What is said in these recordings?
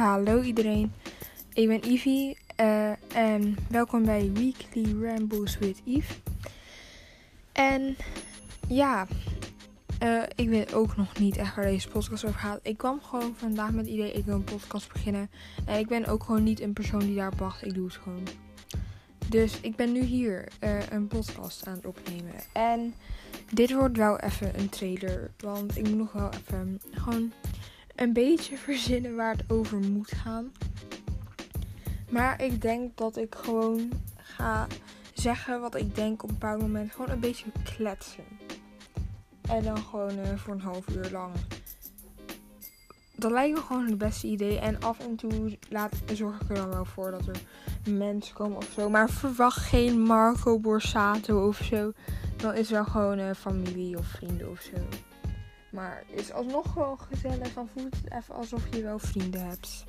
Hallo iedereen, ik ben Ivy uh, en welkom bij Weekly Rambles with Eve. En ja, uh, ik weet ook nog niet echt waar deze podcast over gaat. Ik kwam gewoon vandaag met het idee, ik wil een podcast beginnen. En ik ben ook gewoon niet een persoon die daar wacht, ik doe het gewoon. Dus ik ben nu hier uh, een podcast aan het opnemen. En dit wordt wel even een trailer, want ik moet nog wel even gewoon een beetje verzinnen waar het over moet gaan. Maar ik denk dat ik gewoon ga zeggen wat ik denk op een bepaald moment. Gewoon een beetje kletsen. En dan gewoon uh, voor een half uur lang. Dat lijkt me gewoon het beste idee. En af en toe laat, zorg ik er dan wel voor dat er mensen komen of zo. Maar verwacht geen Marco Borsato of zo. Dan is er gewoon uh, familie of vrienden of zo. Maar is alsnog gewoon gezellig. Dan voelt het even alsof je wel vrienden hebt.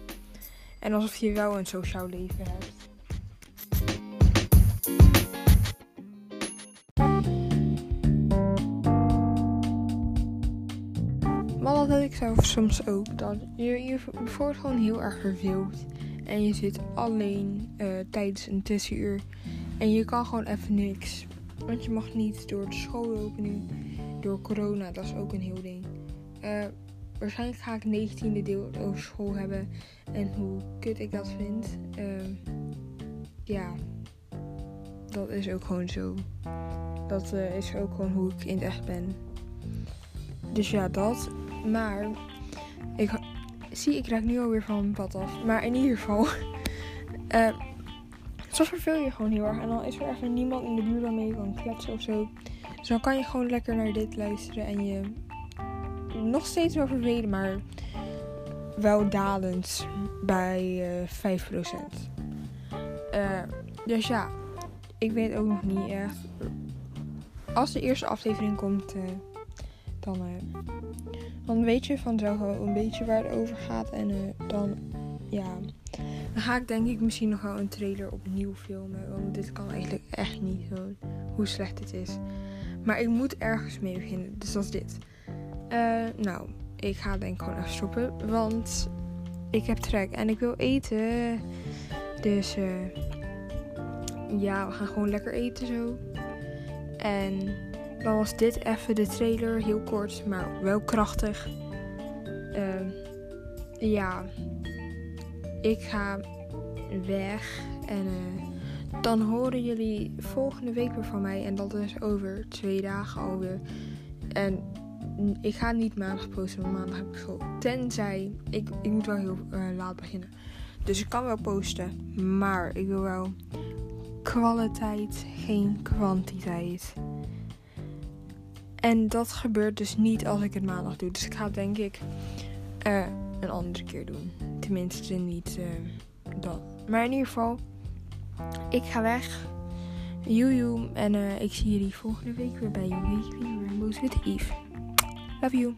En alsof je wel een sociaal leven hebt. Maar dat ik zelf soms ook. Dat je je bijvoorbeeld gewoon heel erg verveelt. En je zit alleen uh, tijdens een tussenuur. En je kan gewoon even niks. Want je mag niet door de school lopen nu door corona, dat is ook een heel ding. Uh, waarschijnlijk ga ik 19e deel over school hebben. En hoe kut ik dat vind. Uh, ja, dat is ook gewoon zo. Dat uh, is ook gewoon hoe ik in het echt ben. Dus ja, dat. Maar, ik zie, ik raak nu alweer van mijn pad af. Maar in ieder geval, uh, soms verveel je gewoon heel erg. En dan is er even niemand in de buurt waarmee je kan kletsen of zo. Dus dan kan je gewoon lekker naar dit luisteren en je nog steeds wel vervelen, maar wel dalend bij uh, 5%. Uh, dus ja, ik weet ook nog niet echt. Als de eerste aflevering komt, uh, dan, dan weet je vanzelf wel een beetje waar het over gaat. En dan, ja, dan ga ik denk ik misschien nog wel een trailer opnieuw filmen. Want dit kan eigenlijk echt niet zo hoe slecht het is. Maar ik moet ergens mee beginnen. Dus dat is dit. Uh, nou, ik ga denk ik gewoon even stoppen. Want ik heb trek en ik wil eten. Dus uh, ja, we gaan gewoon lekker eten zo. En dan was dit even de trailer. Heel kort, maar wel krachtig. Uh, ja, ik ga weg. En dan horen jullie volgende week weer van mij. En dat is over twee dagen alweer. En ik ga niet maandag posten, want maandag heb ik school. Tenzij, ik, ik moet wel heel uh, laat beginnen. Dus ik kan wel posten, maar ik wil wel kwaliteit, geen kwantiteit. En dat gebeurt dus niet als ik het maandag doe. Dus ik ga denk ik uh, een andere keer doen. Tenminste niet uh, dan. Maar in ieder geval, ik ga weg. Joejoe. En uh, ik zie jullie volgende week weer bij Weekly Rainbows with Eve. Love you.